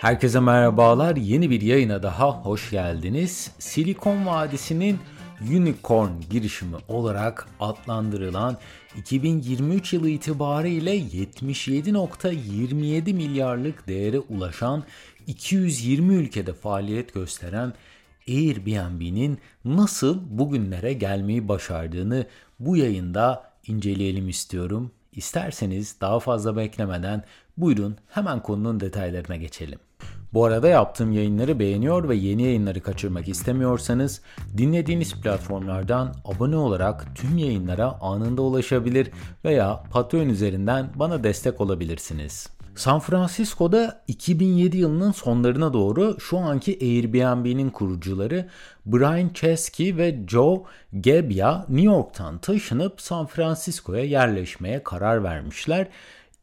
Herkese merhabalar. Yeni bir yayına daha hoş geldiniz. Silikon Vadisi'nin Unicorn girişimi olarak adlandırılan 2023 yılı itibariyle 77.27 milyarlık değere ulaşan 220 ülkede faaliyet gösteren Airbnb'nin nasıl bugünlere gelmeyi başardığını bu yayında inceleyelim istiyorum. İsterseniz daha fazla beklemeden buyurun hemen konunun detaylarına geçelim. Bu arada yaptığım yayınları beğeniyor ve yeni yayınları kaçırmak istemiyorsanız dinlediğiniz platformlardan abone olarak tüm yayınlara anında ulaşabilir veya Patreon üzerinden bana destek olabilirsiniz. San Francisco'da 2007 yılının sonlarına doğru şu anki Airbnb'nin kurucuları Brian Chesky ve Joe Gebbia New York'tan taşınıp San Francisco'ya yerleşmeye karar vermişler.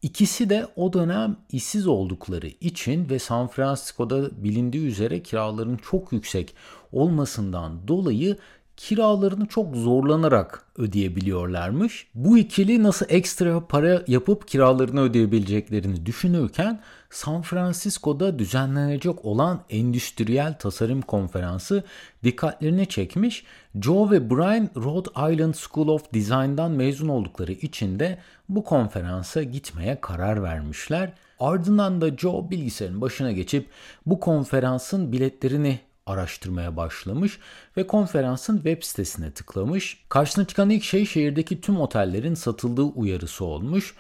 İkisi de o dönem işsiz oldukları için ve San Francisco'da bilindiği üzere kiraların çok yüksek olmasından dolayı kiralarını çok zorlanarak ödeyebiliyorlarmış. Bu ikili nasıl ekstra para yapıp kiralarını ödeyebileceklerini düşünürken San Francisco'da düzenlenecek olan endüstriyel tasarım konferansı dikkatlerini çekmiş. Joe ve Brian Rhode Island School of Design'dan mezun oldukları için de bu konferansa gitmeye karar vermişler. Ardından da Joe bilgisayarın başına geçip bu konferansın biletlerini araştırmaya başlamış ve konferansın web sitesine tıklamış. Karşısına çıkan ilk şey şehirdeki tüm otellerin satıldığı uyarısı olmuş.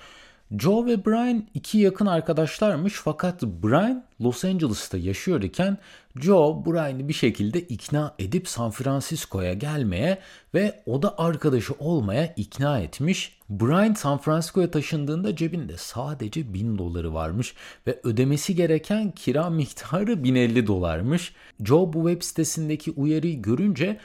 Joe ve Brian iki yakın arkadaşlarmış fakat Brian Los Angeles'ta yaşıyor iken Joe Brian'ı bir şekilde ikna edip San Francisco'ya gelmeye ve o da arkadaşı olmaya ikna etmiş. Brian San Francisco'ya taşındığında cebinde sadece 1000 doları varmış ve ödemesi gereken kira miktarı 1050 dolarmış. Joe bu web sitesindeki uyarıyı görünce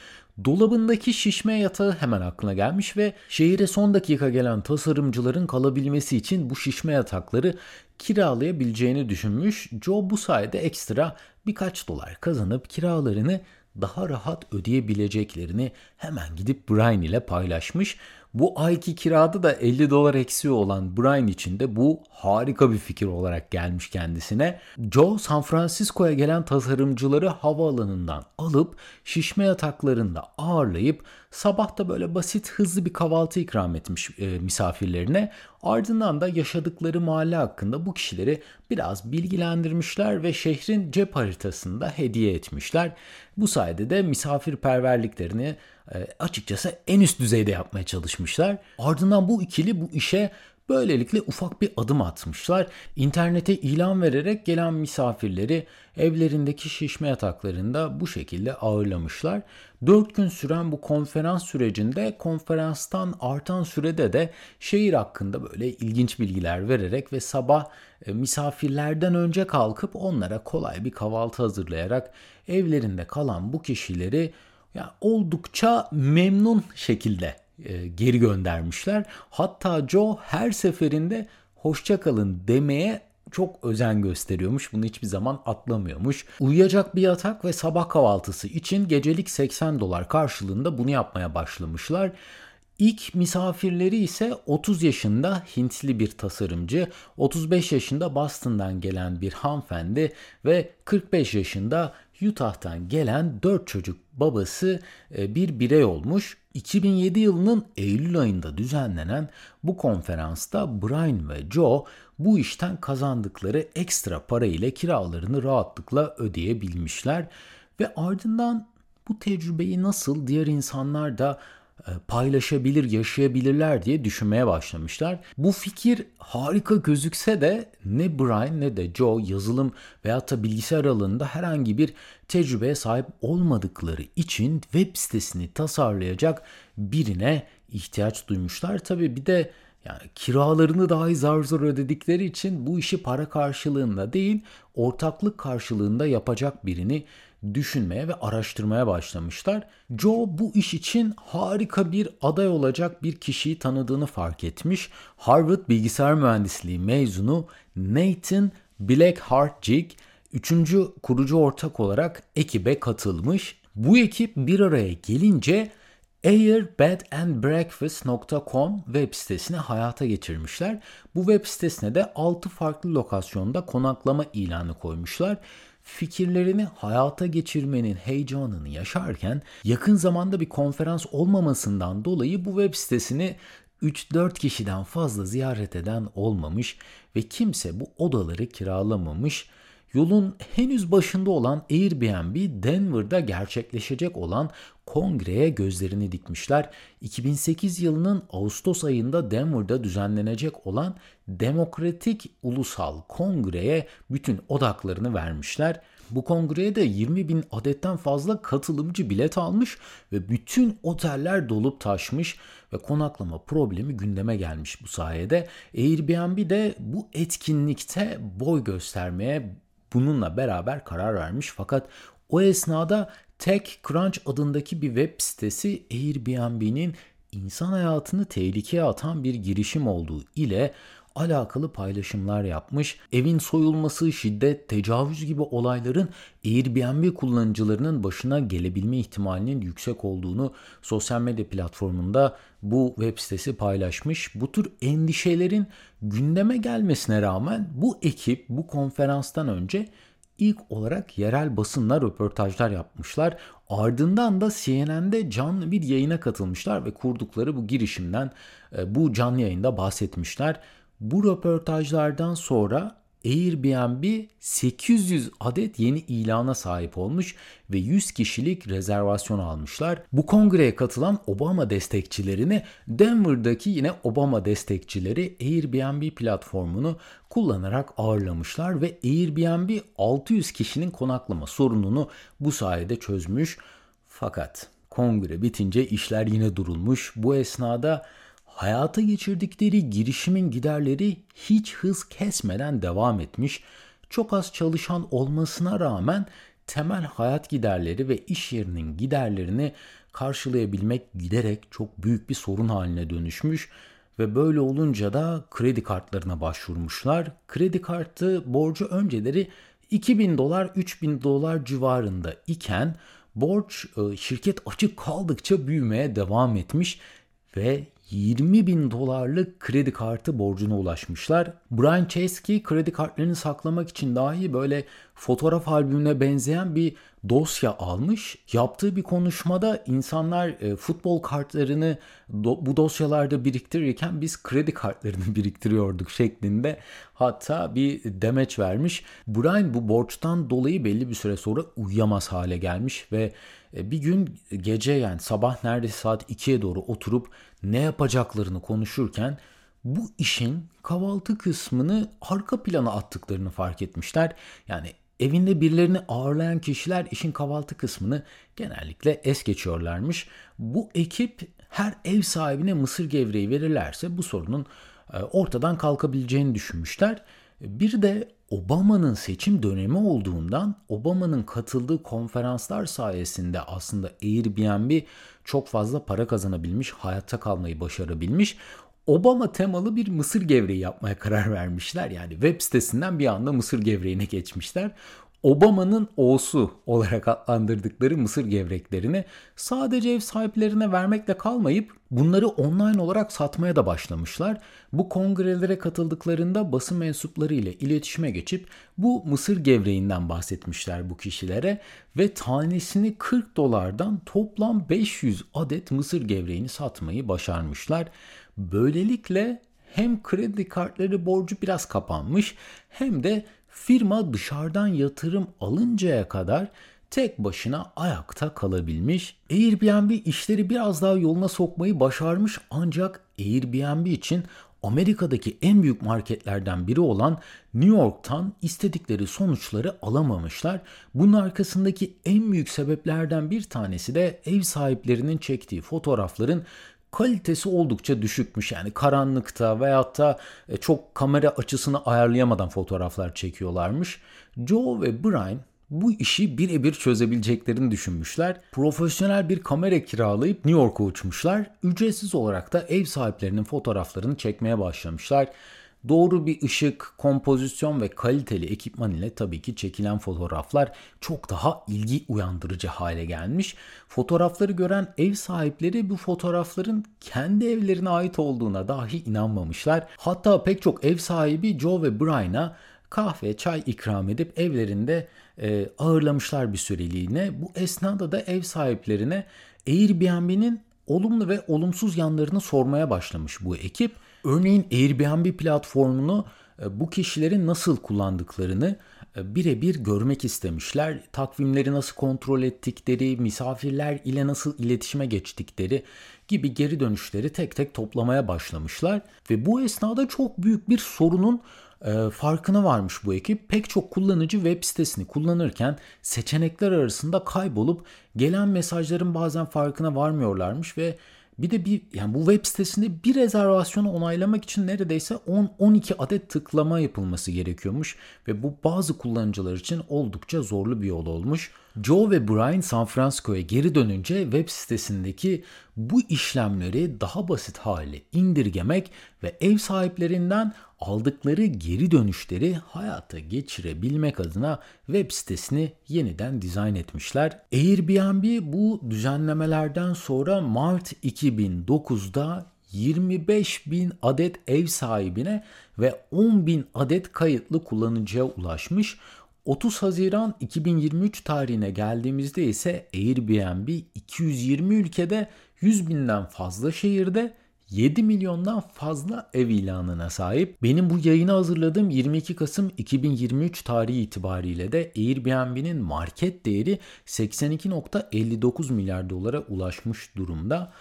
Dolabındaki şişme yatağı hemen aklına gelmiş ve şehire son dakika gelen tasarımcıların kalabilmesi için bu şişme yatakları kiralayabileceğini düşünmüş. Joe bu sayede ekstra birkaç dolar kazanıp kiralarını daha rahat ödeyebileceklerini hemen gidip Brian ile paylaşmış. Bu ayki kirada da 50 dolar eksiği olan Brian için de bu harika bir fikir olarak gelmiş kendisine. Joe San Francisco'ya gelen tasarımcıları havaalanından alıp şişme yataklarında ağırlayıp sabah da böyle basit hızlı bir kahvaltı ikram etmiş e, misafirlerine. Ardından da yaşadıkları mahalle hakkında bu kişileri biraz bilgilendirmişler ve şehrin cep haritasında hediye etmişler. Bu sayede de misafirperverliklerini e, açıkçası en üst düzeyde yapmaya çalışmışlar. Ardından bu ikili bu işe Böylelikle ufak bir adım atmışlar. İnternete ilan vererek gelen misafirleri evlerindeki şişme yataklarında bu şekilde ağırlamışlar. 4 gün süren bu konferans sürecinde konferanstan artan sürede de şehir hakkında böyle ilginç bilgiler vererek ve sabah e, misafirlerden önce kalkıp onlara kolay bir kahvaltı hazırlayarak evlerinde kalan bu kişileri ya oldukça memnun şekilde e, geri göndermişler. Hatta Joe her seferinde hoşça kalın demeye çok özen gösteriyormuş. Bunu hiçbir zaman atlamıyormuş. Uyuyacak bir yatak ve sabah kahvaltısı için gecelik 80 dolar karşılığında bunu yapmaya başlamışlar. İlk misafirleri ise 30 yaşında Hintli bir tasarımcı, 35 yaşında Boston'dan gelen bir hanımefendi ve 45 yaşında Utah'tan gelen 4 çocuk babası e, bir birey olmuş. 2007 yılının Eylül ayında düzenlenen bu konferansta Brian ve Joe bu işten kazandıkları ekstra para ile kiralarını rahatlıkla ödeyebilmişler ve ardından bu tecrübeyi nasıl diğer insanlar da paylaşabilir, yaşayabilirler diye düşünmeye başlamışlar. Bu fikir harika gözükse de ne Brian ne de Joe yazılım veya da bilgisayar alanında herhangi bir tecrübeye sahip olmadıkları için web sitesini tasarlayacak birine ihtiyaç duymuşlar. Tabii bir de yani kiralarını dahi zar zor ödedikleri için bu işi para karşılığında değil, ortaklık karşılığında yapacak birini düşünmeye ve araştırmaya başlamışlar. Joe bu iş için harika bir aday olacak bir kişiyi tanıdığını fark etmiş. Harvard Bilgisayar Mühendisliği mezunu Nathan Blackheart-Jig üçüncü kurucu ortak olarak ekibe katılmış. Bu ekip bir araya gelince airbedandbreakfast.com web sitesini hayata geçirmişler. Bu web sitesine de 6 farklı lokasyonda konaklama ilanı koymuşlar fikirlerini hayata geçirmenin heyecanını yaşarken yakın zamanda bir konferans olmamasından dolayı bu web sitesini 3-4 kişiden fazla ziyaret eden olmamış ve kimse bu odaları kiralamamış. Yolun henüz başında olan Airbnb Denver'da gerçekleşecek olan kongreye gözlerini dikmişler. 2008 yılının Ağustos ayında Denver'da düzenlenecek olan Demokratik Ulusal Kongre'ye bütün odaklarını vermişler. Bu kongreye de 20 bin adetten fazla katılımcı bilet almış ve bütün oteller dolup taşmış ve konaklama problemi gündeme gelmiş bu sayede. Airbnb de bu etkinlikte boy göstermeye bununla beraber karar vermiş. Fakat o esnada TechCrunch adındaki bir web sitesi Airbnb'nin insan hayatını tehlikeye atan bir girişim olduğu ile alakalı paylaşımlar yapmış. Evin soyulması, şiddet, tecavüz gibi olayların Airbnb kullanıcılarının başına gelebilme ihtimalinin yüksek olduğunu sosyal medya platformunda bu web sitesi paylaşmış. Bu tür endişelerin gündeme gelmesine rağmen bu ekip bu konferanstan önce ilk olarak yerel basınla röportajlar yapmışlar. Ardından da CNN'de canlı bir yayına katılmışlar ve kurdukları bu girişimden e, bu canlı yayında bahsetmişler. Bu röportajlardan sonra Airbnb 800 adet yeni ilana sahip olmuş ve 100 kişilik rezervasyon almışlar. Bu kongreye katılan Obama destekçilerini Denver'daki yine Obama destekçileri Airbnb platformunu kullanarak ağırlamışlar ve Airbnb 600 kişinin konaklama sorununu bu sayede çözmüş. Fakat kongre bitince işler yine durulmuş. Bu esnada hayata geçirdikleri girişimin giderleri hiç hız kesmeden devam etmiş. Çok az çalışan olmasına rağmen temel hayat giderleri ve iş yerinin giderlerini karşılayabilmek giderek çok büyük bir sorun haline dönüşmüş ve böyle olunca da kredi kartlarına başvurmuşlar. Kredi kartı borcu önceleri 2000 dolar 3000 dolar civarında iken borç e, şirket açık kaldıkça büyümeye devam etmiş ve 20 bin dolarlık kredi kartı borcuna ulaşmışlar. Brian Chesky kredi kartlarını saklamak için dahi böyle fotoğraf albümüne benzeyen bir dosya almış. Yaptığı bir konuşmada insanlar e, futbol kartlarını bu dosyalarda biriktirirken biz kredi kartlarını biriktiriyorduk şeklinde hatta bir demeç vermiş. Brian bu borçtan dolayı belli bir süre sonra uyuyamaz hale gelmiş ve e, bir gün gece yani sabah neredeyse saat 2'ye doğru oturup ne yapacaklarını konuşurken bu işin kahvaltı kısmını arka plana attıklarını fark etmişler. Yani evinde birilerini ağırlayan kişiler işin kahvaltı kısmını genellikle es geçiyorlarmış. Bu ekip her ev sahibine mısır gevreği verirlerse bu sorunun e, ortadan kalkabileceğini düşünmüşler. Bir de Obama'nın seçim dönemi olduğundan Obama'nın katıldığı konferanslar sayesinde aslında Airbnb çok fazla para kazanabilmiş, hayatta kalmayı başarabilmiş. Obama temalı bir mısır gevreği yapmaya karar vermişler. Yani web sitesinden bir anda mısır gevreğine geçmişler. Obama'nın O'su olarak adlandırdıkları mısır gevreklerini sadece ev sahiplerine vermekle kalmayıp bunları online olarak satmaya da başlamışlar. Bu kongrelere katıldıklarında basın mensupları ile iletişime geçip bu mısır gevreğinden bahsetmişler bu kişilere ve tanesini 40 dolardan toplam 500 adet mısır gevreğini satmayı başarmışlar. Böylelikle hem kredi kartları borcu biraz kapanmış hem de firma dışarıdan yatırım alıncaya kadar tek başına ayakta kalabilmiş. Airbnb işleri biraz daha yoluna sokmayı başarmış ancak Airbnb için Amerika'daki en büyük marketlerden biri olan New York'tan istedikleri sonuçları alamamışlar. Bunun arkasındaki en büyük sebeplerden bir tanesi de ev sahiplerinin çektiği fotoğrafların kalitesi oldukça düşükmüş. Yani karanlıkta veyahut da e, çok kamera açısını ayarlayamadan fotoğraflar çekiyorlarmış. Joe ve Brian bu işi birebir çözebileceklerini düşünmüşler. Profesyonel bir kamera kiralayıp New York'a uçmuşlar. Ücretsiz olarak da ev sahiplerinin fotoğraflarını çekmeye başlamışlar. Doğru bir ışık, kompozisyon ve kaliteli ekipman ile tabii ki çekilen fotoğraflar çok daha ilgi uyandırıcı hale gelmiş. Fotoğrafları gören ev sahipleri bu fotoğrafların kendi evlerine ait olduğuna dahi inanmamışlar. Hatta pek çok ev sahibi Joe ve Brian'a kahve, çay ikram edip evlerinde e, ağırlamışlar bir süreliğine. Bu esnada da ev sahiplerine Airbnb'nin olumlu ve olumsuz yanlarını sormaya başlamış bu ekip. Örneğin Airbnb platformunu e, bu kişilerin nasıl kullandıklarını e, birebir görmek istemişler. Takvimleri nasıl kontrol ettikleri, misafirler ile nasıl iletişime geçtikleri gibi geri dönüşleri tek tek toplamaya başlamışlar. Ve bu esnada çok büyük bir sorunun e, farkına varmış bu ekip. Pek çok kullanıcı web sitesini kullanırken seçenekler arasında kaybolup gelen mesajların bazen farkına varmıyorlarmış ve bir de bir yani bu web sitesinde bir rezervasyonu onaylamak için neredeyse 10-12 adet tıklama yapılması gerekiyormuş ve bu bazı kullanıcılar için oldukça zorlu bir yol olmuş. Joe ve Brian San Francisco'ya geri dönünce web sitesindeki bu işlemleri daha basit hale indirgemek ve ev sahiplerinden aldıkları geri dönüşleri hayata geçirebilmek adına web sitesini yeniden dizayn etmişler. Airbnb bu düzenlemelerden sonra Mart 2009'da 25 bin adet ev sahibine ve 10 bin adet kayıtlı kullanıcıya ulaşmış. 30 Haziran 2023 tarihine geldiğimizde ise Airbnb 220 ülkede 100 binden fazla şehirde 7 milyondan fazla ev ilanına sahip. Benim bu yayını hazırladığım 22 Kasım 2023 tarihi itibariyle de Airbnb'nin market değeri 82.59 milyar dolara ulaşmış durumda.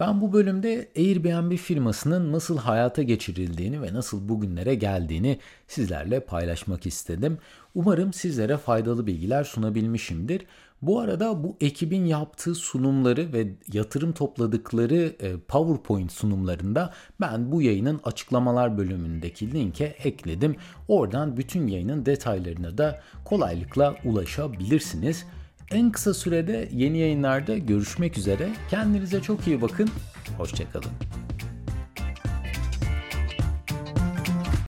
Ben bu bölümde Airbnb firmasının nasıl hayata geçirildiğini ve nasıl bugünlere geldiğini sizlerle paylaşmak istedim. Umarım sizlere faydalı bilgiler sunabilmişimdir. Bu arada bu ekibin yaptığı sunumları ve yatırım topladıkları e, PowerPoint sunumlarında ben bu yayının açıklamalar bölümündeki linke ekledim. Oradan bütün yayının detaylarına da kolaylıkla ulaşabilirsiniz. En kısa sürede yeni yayınlarda görüşmek üzere. Kendinize çok iyi bakın. Hoşçakalın.